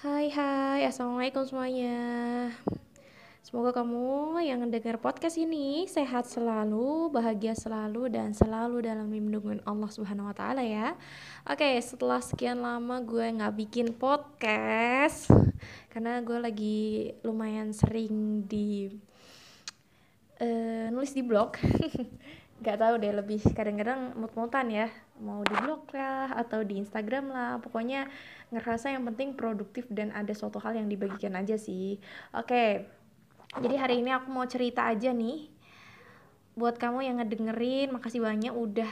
Hai hai, Assalamualaikum semuanya Semoga kamu yang mendengar podcast ini sehat selalu, bahagia selalu, dan selalu dalam lindungan Allah Subhanahu Wa Taala ya. Oke, setelah sekian lama gue nggak bikin podcast, karena gue lagi lumayan sering di uh, nulis di blog. gak tahu deh lebih kadang-kadang mut-mutan ya. Mau di blog lah atau di Instagram lah. Pokoknya ngerasa yang penting produktif dan ada suatu hal yang dibagikan aja sih. Oke jadi hari ini aku mau cerita aja nih. Buat kamu yang ngedengerin makasih banyak udah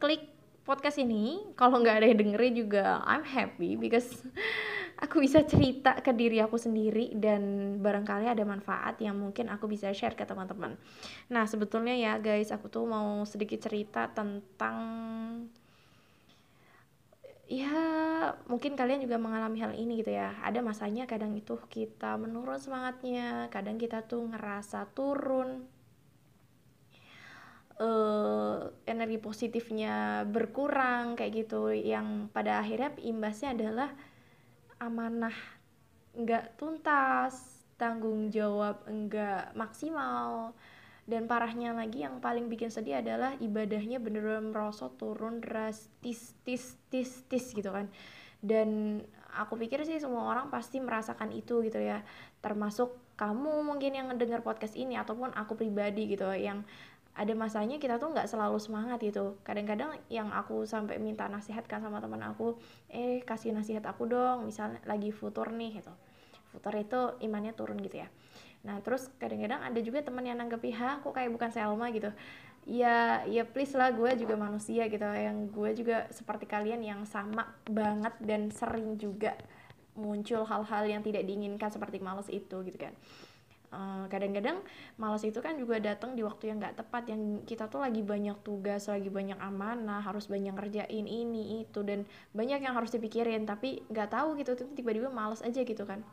klik podcast ini. Kalau nggak ada yang dengerin juga I'm happy because aku bisa cerita ke diri aku sendiri dan barangkali ada manfaat yang mungkin aku bisa share ke teman-teman. Nah, sebetulnya ya guys, aku tuh mau sedikit cerita tentang ya mungkin kalian juga mengalami hal ini gitu ya ada masanya kadang itu kita menurun semangatnya kadang kita tuh ngerasa turun uh, energi positifnya berkurang kayak gitu yang pada akhirnya imbasnya adalah amanah nggak tuntas tanggung jawab enggak maksimal. Dan parahnya lagi yang paling bikin sedih adalah ibadahnya bener-bener merosot turun drastis tis tis tis gitu kan. Dan aku pikir sih semua orang pasti merasakan itu gitu ya. Termasuk kamu mungkin yang mendengar podcast ini ataupun aku pribadi gitu yang ada masanya kita tuh nggak selalu semangat gitu. Kadang-kadang yang aku sampai minta nasihat kan sama teman aku eh kasih nasihat aku dong misalnya lagi futur nih gitu. Futur itu imannya turun gitu ya. Nah terus kadang-kadang ada juga teman yang nanggepi ha kok kayak bukan Selma gitu. Ya ya please lah gue juga manusia gitu. Yang gue juga seperti kalian yang sama banget dan sering juga muncul hal-hal yang tidak diinginkan seperti males itu gitu kan eh, kadang-kadang malas itu kan juga datang di waktu yang nggak tepat yang kita tuh lagi banyak tugas lagi banyak amanah harus banyak ngerjain ini itu dan banyak yang harus dipikirin tapi nggak tahu gitu tiba-tiba malas aja gitu kan.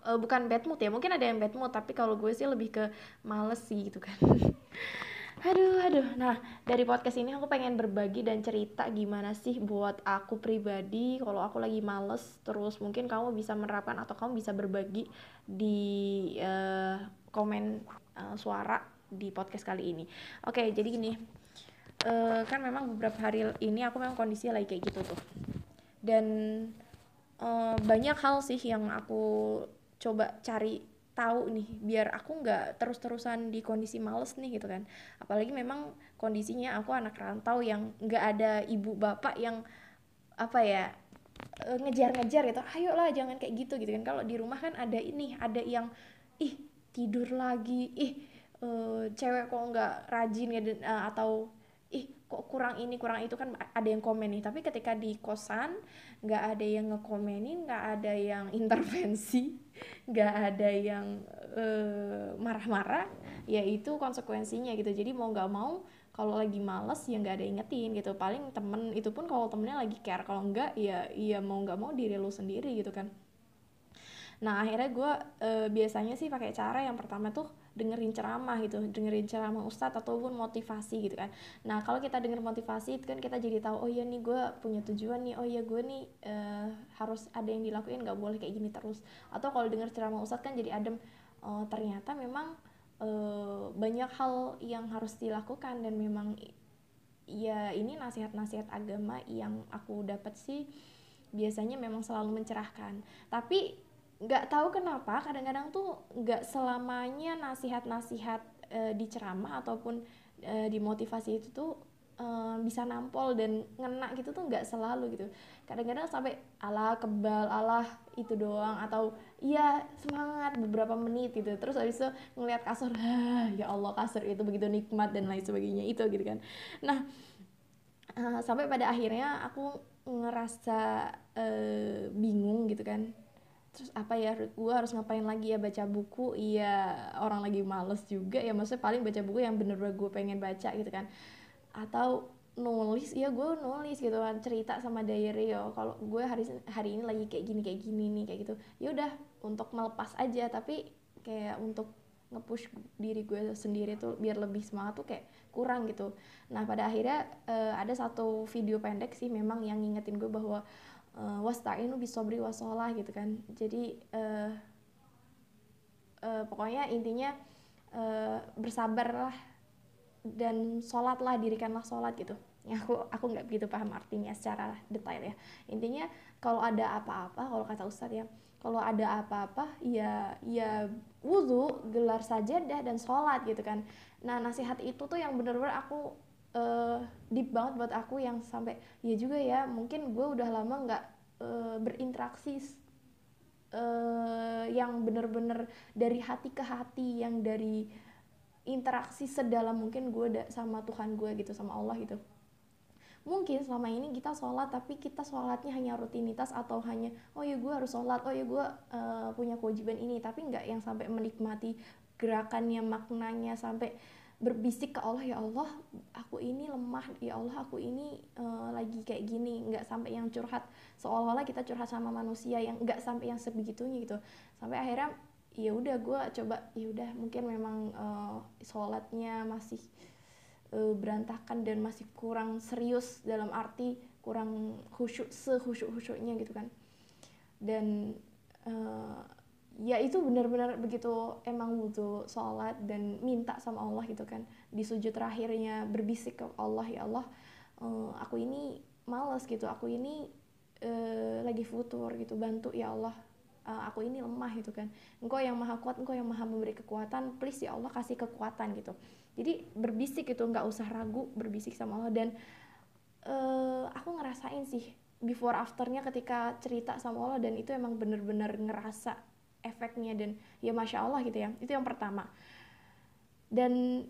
Uh, bukan bad mood ya mungkin ada yang bad mood tapi kalau gue sih lebih ke males sih gitu kan aduh aduh. Nah dari podcast ini aku pengen berbagi dan cerita gimana sih buat aku pribadi kalau aku lagi males terus mungkin kamu bisa menerapkan atau kamu bisa berbagi di uh, komen uh, suara di podcast kali ini. Oke jadi gini uh, kan memang beberapa hari ini aku memang kondisinya lagi kayak gitu tuh. Dan uh, banyak hal sih yang aku coba cari tahu nih biar aku nggak terus-terusan di kondisi males nih gitu kan. Apalagi memang kondisinya aku anak rantau yang nggak ada ibu bapak yang apa ya eh, ngejar-ngejar gitu. Ayolah jangan kayak gitu gitu kan. Kalau di rumah kan ada ini ada yang ih tidur lagi. Ih uh, cewek kok nggak rajin ya uh, atau ih kok kurang ini kurang itu kan ada yang komen nih. Tapi ketika di kosan nggak ada yang ngekomenin nggak ada yang intervensi nggak ada yang marah marah-marah ya itu konsekuensinya gitu. Jadi mau nggak mau kalau lagi males ya nggak ada ingetin gitu. Paling temen itu pun kalau temennya lagi care. Kalau enggak ya iya mau nggak mau diri lu sendiri gitu kan. Nah akhirnya gue e, biasanya sih pakai cara yang pertama tuh dengerin ceramah gitu dengerin ceramah ustadz ataupun motivasi gitu kan. Nah kalau kita denger motivasi itu kan kita jadi tahu oh iya nih gue punya tujuan nih. Oh iya gue nih e, harus ada yang dilakuin nggak boleh kayak gini terus. Atau kalau denger ceramah ustadz kan jadi adem oh, ternyata memang e, banyak hal yang harus dilakukan dan memang ya ini nasihat-nasihat agama yang aku dapat sih biasanya memang selalu mencerahkan. Tapi nggak tahu kenapa kadang-kadang tuh nggak selamanya nasihat-nasihat e, di ceramah ataupun e, di motivasi itu tuh e, bisa nampol dan ngena gitu tuh nggak selalu gitu. Kadang-kadang sampai ala kebal ala itu doang atau iya semangat beberapa menit gitu. Terus habis itu ngelihat kasur ya Allah kasur itu begitu nikmat dan lain sebagainya itu gitu kan. Nah uh, sampai pada akhirnya aku ngerasa uh, bingung gitu kan terus apa ya gue harus ngapain lagi ya baca buku? Iya orang lagi males juga ya maksudnya paling baca buku yang bener-bener gue pengen baca gitu kan. Atau nulis ya gue nulis gitu kan cerita sama diary yo kalau gue hari hari ini lagi kayak gini kayak gini nih kayak gitu. Ya udah untuk melepas aja tapi kayak untuk ngepush diri gue sendiri tuh biar lebih semangat tuh kayak kurang gitu. Nah pada akhirnya uh, ada satu video pendek sih memang yang ngingetin gue bahwa uh, wasta'inu bisobri wasolah gitu kan. Jadi uh, uh, pokoknya intinya uh, bersabarlah dan sholatlah dirikanlah sholat gitu. Ya aku aku nggak begitu paham artinya secara detail ya. Intinya kalau ada apa-apa kalau kata ustadz ya kalau ada apa-apa ya ya wudhu gelar sajadah dan sholat gitu kan. Nah nasihat itu tuh yang bener-bener aku uh, deep banget buat aku yang sampai ya juga ya mungkin gue udah lama nggak uh, berinteraksi uh, yang bener-bener dari hati ke hati yang dari interaksi sedalam mungkin gue sama Tuhan gue gitu sama Allah gitu. Mungkin selama ini kita sholat tapi kita sholatnya hanya rutinitas atau hanya oh ya gue harus sholat oh ya gue uh, punya kewajiban ini. Tapi nggak yang sampai menikmati gerakannya maknanya sampai berbisik ke Allah ya Allah aku ini lemah ya Allah aku ini uh, lagi kayak gini. Nggak sampai yang curhat seolah-olah kita curhat sama manusia yang nggak sampai yang sebegitunya gitu. Sampai akhirnya ya udah gue coba ya udah mungkin memang uh, sholatnya masih uh, berantakan dan masih kurang serius dalam arti kurang khusyuk sehusyuk khusyuknya gitu kan. Dan uh, ya itu benar-benar begitu emang butuh sholat dan minta sama Allah gitu kan. Di sujud terakhirnya berbisik ke Allah ya Allah uh, aku ini males gitu aku ini uh, lagi futur gitu bantu ya Allah uh, aku ini lemah gitu kan. Engkau yang maha kuat engkau yang maha memberi kekuatan please ya Allah kasih kekuatan gitu. Jadi berbisik itu nggak usah ragu berbisik sama Allah dan uh, aku ngerasain sih before afternya ketika cerita sama Allah dan itu emang bener-bener ngerasa efeknya dan ya masya Allah gitu ya. Itu yang pertama. Dan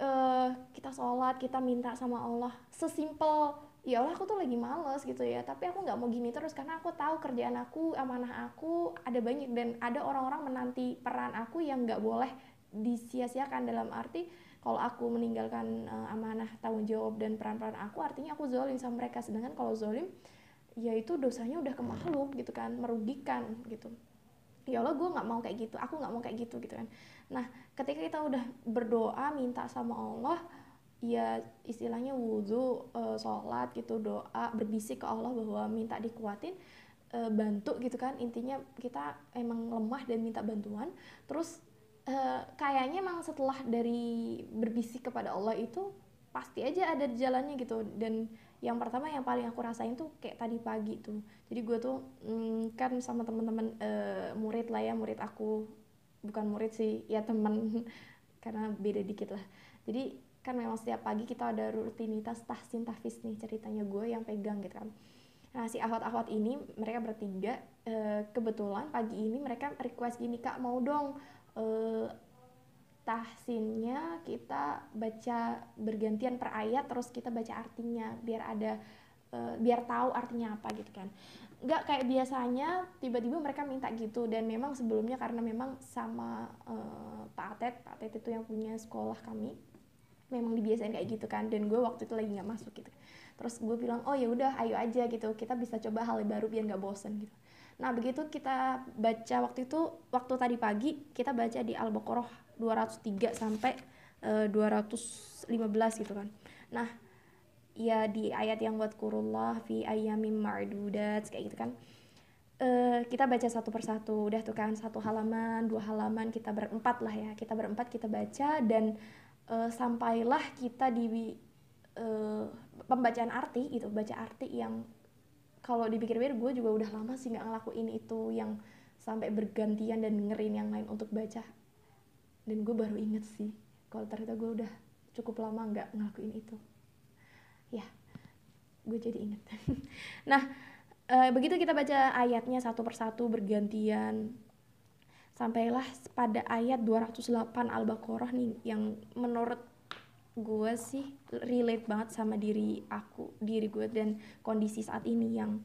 uh, kita sholat kita minta sama Allah. Sesimpel ya Allah aku tuh lagi males gitu ya. Tapi aku nggak mau gini terus karena aku tahu kerjaan aku amanah aku ada banyak dan ada orang-orang menanti peran aku yang nggak boleh disia-siakan. Dalam arti kalau aku meninggalkan uh, amanah tanggung jawab dan peran-peran aku artinya aku zolim sama mereka. Sedangkan kalau zolim ya itu dosanya udah ke makhluk gitu kan merugikan gitu ya Allah gue nggak mau kayak gitu aku nggak mau kayak gitu gitu kan. Nah ketika kita udah berdoa minta sama Allah ya istilahnya wudhu e, sholat gitu doa berbisik ke Allah bahwa minta dikuatin e, bantu gitu kan. Intinya kita emang lemah dan minta bantuan. Terus e, kayaknya emang setelah dari berbisik kepada Allah itu pasti aja ada jalannya gitu. Dan yang pertama yang paling aku rasain tuh kayak tadi pagi tuh. Jadi gue tuh mm, kan sama teman-teman e, murid lah ya murid aku. Bukan murid sih ya teman karena beda dikit lah. Jadi kan memang setiap pagi kita ada rutinitas tahsin tahfiz nih ceritanya gue yang pegang gitu kan. Nah si ahwat-ahwat ini mereka bertiga e, kebetulan pagi ini mereka request gini kak mau dong e, tahsinnya kita baca bergantian per ayat terus kita baca artinya biar ada e, biar tahu artinya apa gitu kan. Nggak kayak biasanya tiba-tiba mereka minta gitu dan memang sebelumnya karena memang sama uh, Pak Atet Pak Atet itu yang punya sekolah kami memang dibiasain kayak gitu kan dan gue waktu itu lagi nggak masuk gitu. Terus gue bilang oh ya udah ayo aja gitu. Kita bisa coba hal baru biar nggak bosen gitu. Nah begitu kita baca waktu itu waktu tadi pagi kita baca di Al-Baqarah 203 sampai uh, eh, 215 gitu kan. Nah ya di ayat yang buat kurullah fi ayyamin ma'dudat kayak gitu kan. Uh, kita baca satu persatu. Udah tuh kan satu halaman dua halaman kita berempat lah ya. Kita berempat kita baca dan uh, sampailah kita di uh, pembacaan arti gitu. Baca arti yang kalau dipikir-pikir gue juga udah lama sih nggak ngelakuin itu yang sampai bergantian dan dengerin yang lain untuk baca dan gue baru inget sih kalau ternyata gue udah cukup lama nggak ngelakuin itu. Ya gue jadi inget. Nah e, begitu kita baca ayatnya satu persatu bergantian sampailah pada ayat 208 Al-Baqarah nih yang menurut gue sih relate banget sama diri aku, diri gue dan kondisi saat ini yang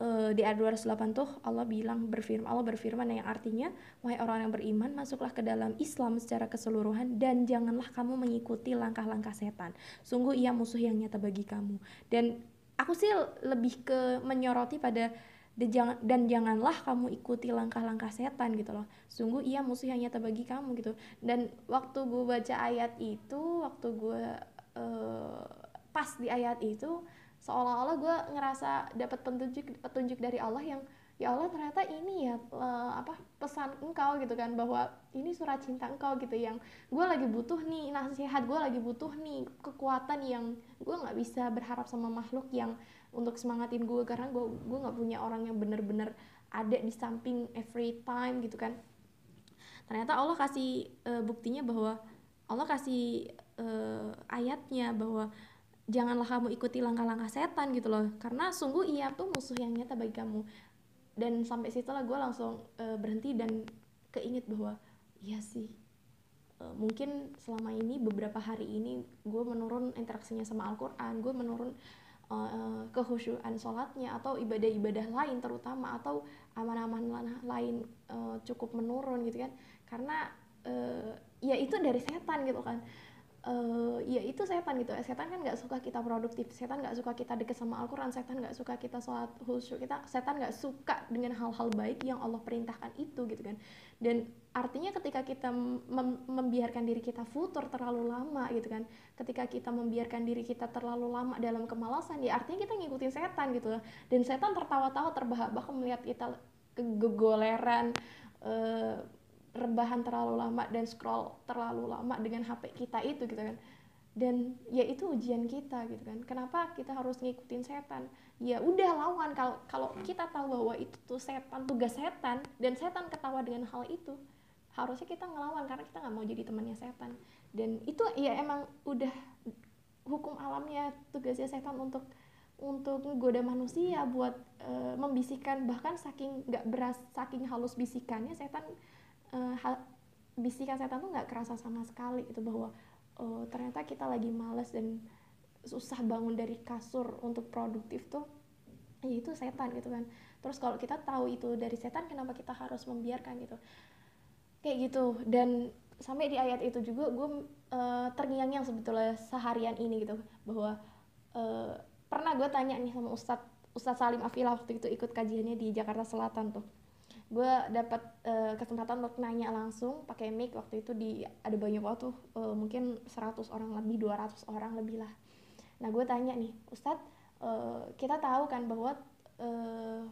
uh, di ayat 208 tuh Allah bilang berfirman Allah berfirman yang artinya wahai orang yang beriman masuklah ke dalam Islam secara keseluruhan dan janganlah kamu mengikuti langkah-langkah setan. Sungguh ia musuh yang nyata bagi kamu. Dan aku sih lebih ke menyoroti pada dan, jangan, dan janganlah kamu ikuti langkah-langkah setan gitu loh. Sungguh ia musuh yang nyata bagi kamu gitu. Dan waktu gue baca ayat itu waktu gue uh, pas di ayat itu seolah-olah gue ngerasa dapat petunjuk petunjuk dari Allah yang ya Allah ternyata ini ya uh, apa pesan engkau gitu kan bahwa ini surat cinta engkau gitu yang gue lagi butuh nih nasihat gue lagi butuh nih kekuatan yang gue nggak bisa berharap sama makhluk yang untuk semangatin gue karena gue gue nggak punya orang yang bener-bener ada di samping every time gitu kan. Ternyata Allah kasih uh, buktinya bahwa Allah kasih uh, ayatnya bahwa janganlah kamu ikuti langkah-langkah setan gitu loh. Karena sungguh ia tuh musuh yang nyata bagi kamu. Dan sampai situ lah gue langsung uh, berhenti dan keinget bahwa iya sih uh, mungkin selama ini beberapa hari ini gue menurun interaksinya sama Al-Quran gue menurun uh, kehusyuan sholatnya atau ibadah-ibadah lain terutama atau aman-aman lain uh, cukup menurun gitu kan. Karena uh, ya itu dari setan gitu kan uh, ya itu setan gitu. Setan kan nggak suka kita produktif setan nggak suka kita deket sama Al-Quran setan nggak suka kita sholat khusyuk kita setan nggak suka dengan hal-hal baik yang Allah perintahkan itu gitu kan. Dan artinya ketika kita mem membiarkan diri kita futur terlalu lama gitu kan ketika kita membiarkan diri kita terlalu lama dalam kemalasan ya artinya kita ngikutin setan gitu dan setan tertawa-tawa terbahak-bahak melihat kita kegoleran uh, rebahan terlalu lama dan scroll terlalu lama dengan HP kita itu gitu kan. Dan ya itu ujian kita gitu kan. Kenapa kita harus ngikutin setan? Ya udah lawan. Kalau kalau kita tahu bahwa itu tuh setan tugas setan dan setan ketawa dengan hal itu harusnya kita ngelawan karena kita nggak mau jadi temannya setan. Dan itu ya emang udah hukum alamnya tugasnya setan untuk untuk menggoda manusia buat e, membisikkan. Bahkan saking nggak beras saking halus bisikannya setan uh, hal, bisikan setan tuh nggak kerasa sama sekali itu bahwa uh, ternyata kita lagi males dan susah bangun dari kasur untuk produktif tuh ya itu setan gitu kan. Terus kalau kita tahu itu dari setan kenapa kita harus membiarkan gitu? Kayak gitu. Dan sampai di ayat itu juga gue uh, terngiang-ngiang sebetulnya seharian ini gitu bahwa uh, pernah gue tanya nih sama Ustadz Ustadz Salim Afila waktu itu ikut kajiannya di Jakarta Selatan tuh gue dapat uh, kesempatan untuk nanya langsung pakai mic. Waktu itu di ada banyak waktu uh, mungkin 100 orang lebih 200 orang lebih lah. Nah gue tanya nih Ustadz uh, kita tahu kan bahwa uh,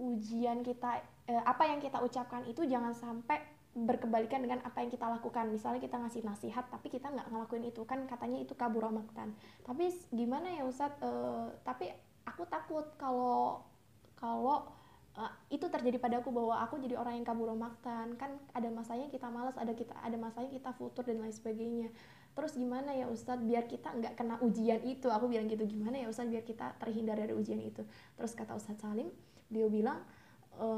ujian kita uh, apa yang kita ucapkan itu jangan sampai berkebalikan dengan apa yang kita lakukan. Misalnya kita ngasih nasihat tapi kita nggak ngelakuin itu. Kan katanya itu kabur maktan tapi gimana ya Ustadz? Uh, tapi aku takut kalau kalau uh, itu terjadi padaku bahwa aku jadi orang yang kabur maktan kan ada masanya kita malas ada kita ada masanya kita futur dan lain sebagainya. Terus gimana ya Ustadz? Biar kita nggak kena ujian itu. Aku bilang gitu gimana ya Ustadz? Biar kita terhindar dari ujian itu. Terus kata Ustadz Salim dia bilang e,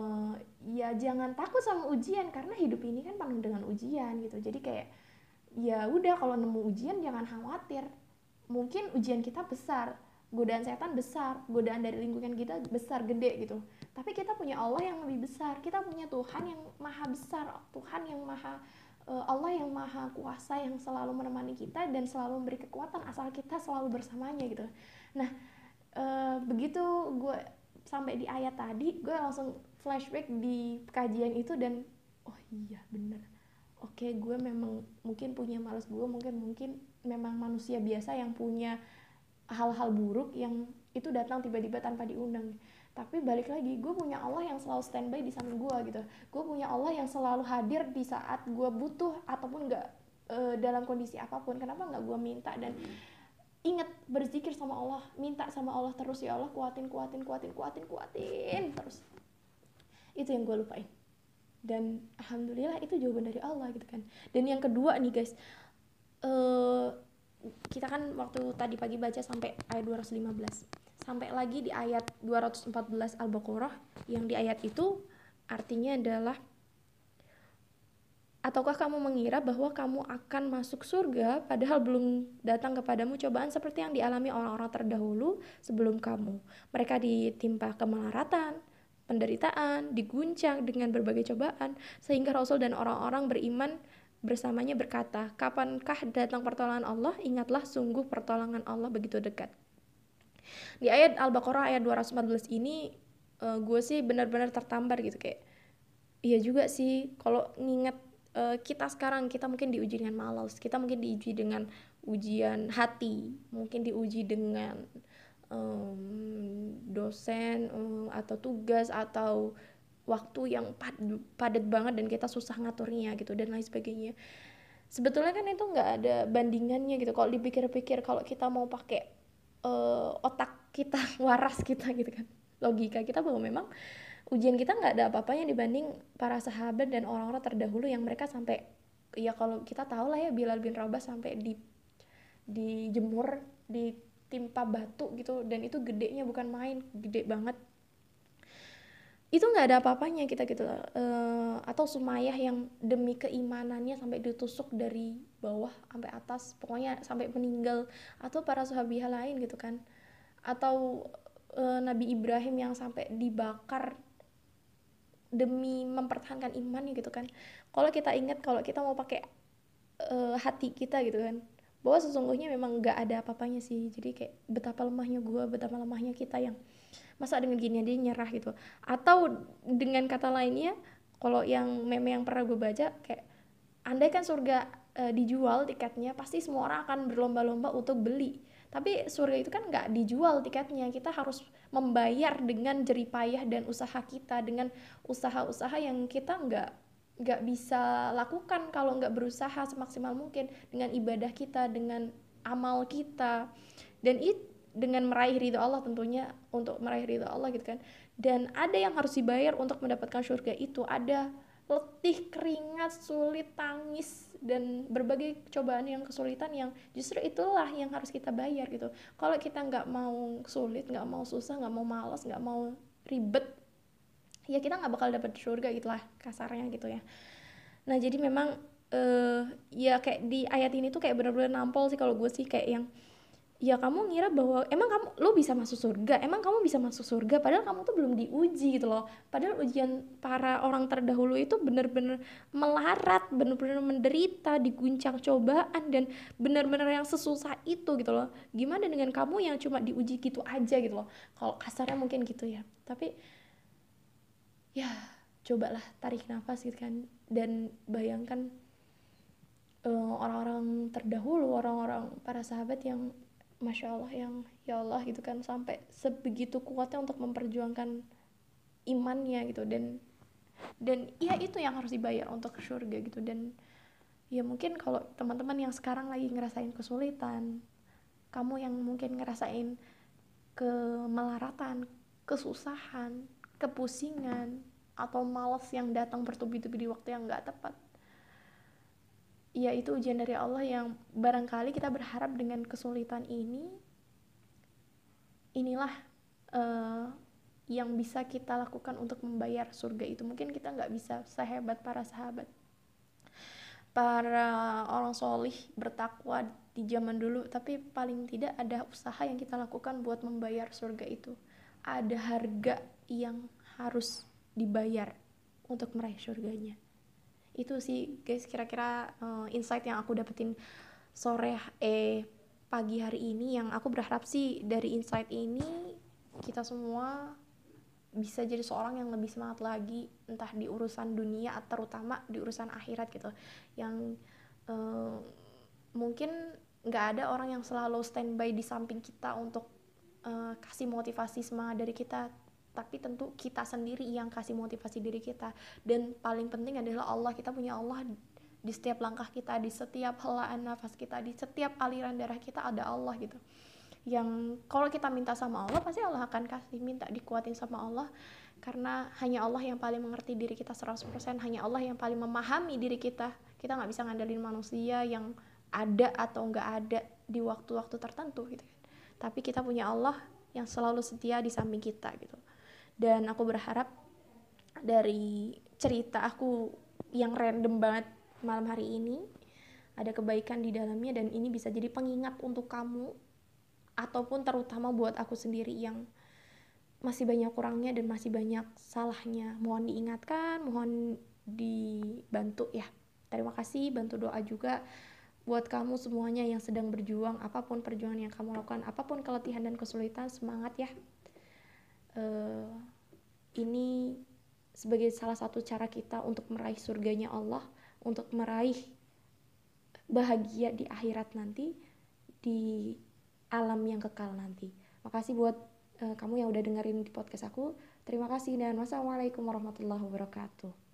ya jangan takut sama ujian karena hidup ini kan penuh dengan ujian gitu. Jadi kayak ya udah kalau nemu ujian jangan khawatir. Mungkin ujian kita besar godaan setan besar godaan dari lingkungan kita besar gede gitu. Tapi kita punya Allah yang lebih besar. Kita punya Tuhan yang maha besar Tuhan yang maha uh, Allah yang maha kuasa yang selalu menemani kita dan selalu memberi kekuatan asal kita selalu bersamanya gitu. Nah uh, begitu gue sampai di ayat tadi gue langsung flashback di kajian itu dan oh iya bener. Oke gue memang mungkin punya malas gue mungkin mungkin memang manusia biasa yang punya hal-hal buruk yang itu datang tiba-tiba tanpa diundang. Tapi balik lagi gue punya Allah yang selalu standby di samping gue gitu. Gue punya Allah yang selalu hadir di saat gue butuh ataupun nggak e, dalam kondisi apa pun. Kenapa nggak gue minta dan ingat berzikir sama Allah minta sama Allah terus ya Allah kuatin kuatin kuatin kuatin kuatin terus. Itu yang gue lupain. Dan alhamdulillah itu jawaban dari Allah gitu kan. Dan yang kedua nih guys uh, kita kan waktu tadi pagi baca sampai ayat 215 sampai lagi di ayat 214 Al-Baqarah yang di ayat itu artinya adalah Ataukah kamu mengira bahwa kamu akan masuk surga padahal belum datang kepadamu cobaan seperti yang dialami orang-orang terdahulu sebelum kamu? Mereka ditimpa kemelaratan, penderitaan, diguncang dengan berbagai cobaan sehingga Rasul dan orang-orang beriman bersamanya berkata, "Kapankah datang pertolongan Allah? Ingatlah sungguh pertolongan Allah begitu dekat." di ayat Al-Baqarah ayat 214 ini uh, gue sih benar-benar tertampar gitu kayak iya juga sih kalau nginget uh, kita sekarang kita mungkin diuji dengan malas kita mungkin diuji dengan ujian hati mungkin diuji dengan um, dosen um, atau tugas atau waktu yang pad padat banget dan kita susah ngaturnya gitu dan lain sebagainya. Sebetulnya kan itu nggak ada bandingannya gitu. Kalau dipikir-pikir kalau kita mau pakai uh, otak kita waras kita gitu kan logika kita bahwa memang ujian kita nggak ada apa-apanya dibanding para sahabat dan orang-orang terdahulu yang mereka sampai ya kalau kita tahu lah ya Bilal bin Rabah sampai di dijemur ditimpa batu gitu. Dan itu gedenya bukan main gede banget itu nggak ada apa-apanya kita gitu uh, atau Sumayyah yang demi keimanannya sampai ditusuk dari bawah sampai atas pokoknya sampai meninggal atau para sahabiah lain gitu kan. Atau uh, Nabi Ibrahim yang sampai dibakar demi mempertahankan iman gitu kan. Kalau kita ingat kalau kita mau pakai uh, hati kita gitu kan bahwa sesungguhnya memang nggak ada apa-apanya sih. Jadi kayak betapa lemahnya gue betapa lemahnya kita yang masa dengan gini dia nyerah gitu. Atau dengan kata lainnya kalau yang meme yang pernah gue baca kayak andai kan surga e, dijual tiketnya pasti semua orang akan berlomba-lomba untuk beli. Tapi surga itu kan nggak dijual tiketnya. Kita harus membayar dengan jeripayah dan usaha kita dengan usaha-usaha yang kita nggak nggak bisa lakukan kalau nggak berusaha semaksimal mungkin dengan ibadah kita dengan amal kita. Dan itu dengan meraih ridho Allah tentunya untuk meraih ridho Allah gitu kan. Dan ada yang harus dibayar untuk mendapatkan surga itu. Ada letih keringat sulit tangis dan berbagai cobaan yang kesulitan yang justru itulah yang harus kita bayar gitu. Kalau kita nggak mau sulit nggak mau susah nggak mau malas nggak mau ribet ya kita nggak bakal dapat surga gitulah kasarnya gitu ya. Nah jadi memang uh, ya kayak di ayat ini tuh kayak benar-benar nampol sih kalau gue sih kayak yang ya kamu ngira bahwa emang kamu lo bisa masuk surga? Emang kamu bisa masuk surga? Padahal kamu tuh belum diuji gitu loh. Padahal ujian para orang terdahulu itu bener-bener melarat bener-bener menderita diguncang cobaan dan bener-bener yang sesusah itu gitu loh. Gimana dengan kamu yang cuma diuji gitu aja gitu loh? Kalau kasarnya mungkin gitu ya. Tapi ya cobalah tarik nafas gitu kan. Dan bayangkan eh, orang-orang terdahulu orang-orang para sahabat yang masya Allah yang ya Allah gitu kan sampai sebegitu kuatnya untuk memperjuangkan imannya gitu. Dan dan ya itu yang harus dibayar untuk surga gitu. Dan ya mungkin kalau teman-teman yang sekarang lagi ngerasain kesulitan kamu yang mungkin ngerasain kemelaratan kesusahan kepusingan atau malas yang datang bertubi-tubi di waktu yang nggak tepat ya itu ujian dari Allah yang barangkali kita berharap dengan kesulitan ini inilah uh, yang bisa kita lakukan untuk membayar surga itu. Mungkin kita nggak bisa sehebat para sahabat. Para orang solih bertakwa di zaman dulu tapi paling tidak ada usaha yang kita lakukan buat membayar surga itu. Ada harga yang harus dibayar untuk meraih surganya itu sih guys kira-kira uh, insight yang aku dapetin sore eh pagi hari ini. Yang aku berharap sih dari insight ini kita semua bisa jadi seorang yang lebih semangat lagi entah di urusan dunia atau terutama di urusan akhirat gitu. Yang uh, mungkin nggak ada orang yang selalu standby di samping kita untuk uh, kasih motivasi semangat dari kita tapi tentu kita sendiri yang kasih motivasi diri kita. Dan paling penting adalah Allah. Kita punya Allah di setiap langkah kita di setiap helaan nafas kita di setiap aliran darah kita ada Allah gitu. Yang kalau kita minta sama Allah pasti Allah akan kasih minta dikuatin sama Allah. Karena hanya Allah yang paling mengerti diri kita 100% hanya Allah yang paling memahami diri kita. Kita nggak bisa ngandelin manusia yang ada atau nggak ada di waktu-waktu tertentu gitu kan. Tapi kita punya Allah yang selalu setia di samping kita gitu dan aku berharap dari cerita aku yang random banget malam hari ini ada kebaikan di dalamnya dan ini bisa jadi pengingat untuk kamu ataupun terutama buat aku sendiri yang masih banyak kurangnya dan masih banyak salahnya. Mohon diingatkan mohon dibantu ya. Terima kasih bantu doa juga buat kamu semuanya yang sedang berjuang apa pun perjuangan yang kamu lakukan apa pun keletihan dan kesulitan semangat ya uh, ini sebagai salah satu cara kita untuk meraih surganya Allah untuk meraih bahagia di akhirat nanti di alam yang kekal nanti. Makasih buat uh, kamu yang udah dengerin di podcast aku. Terima kasih dan wassalamualaikum warahmatullahi wabarakatuh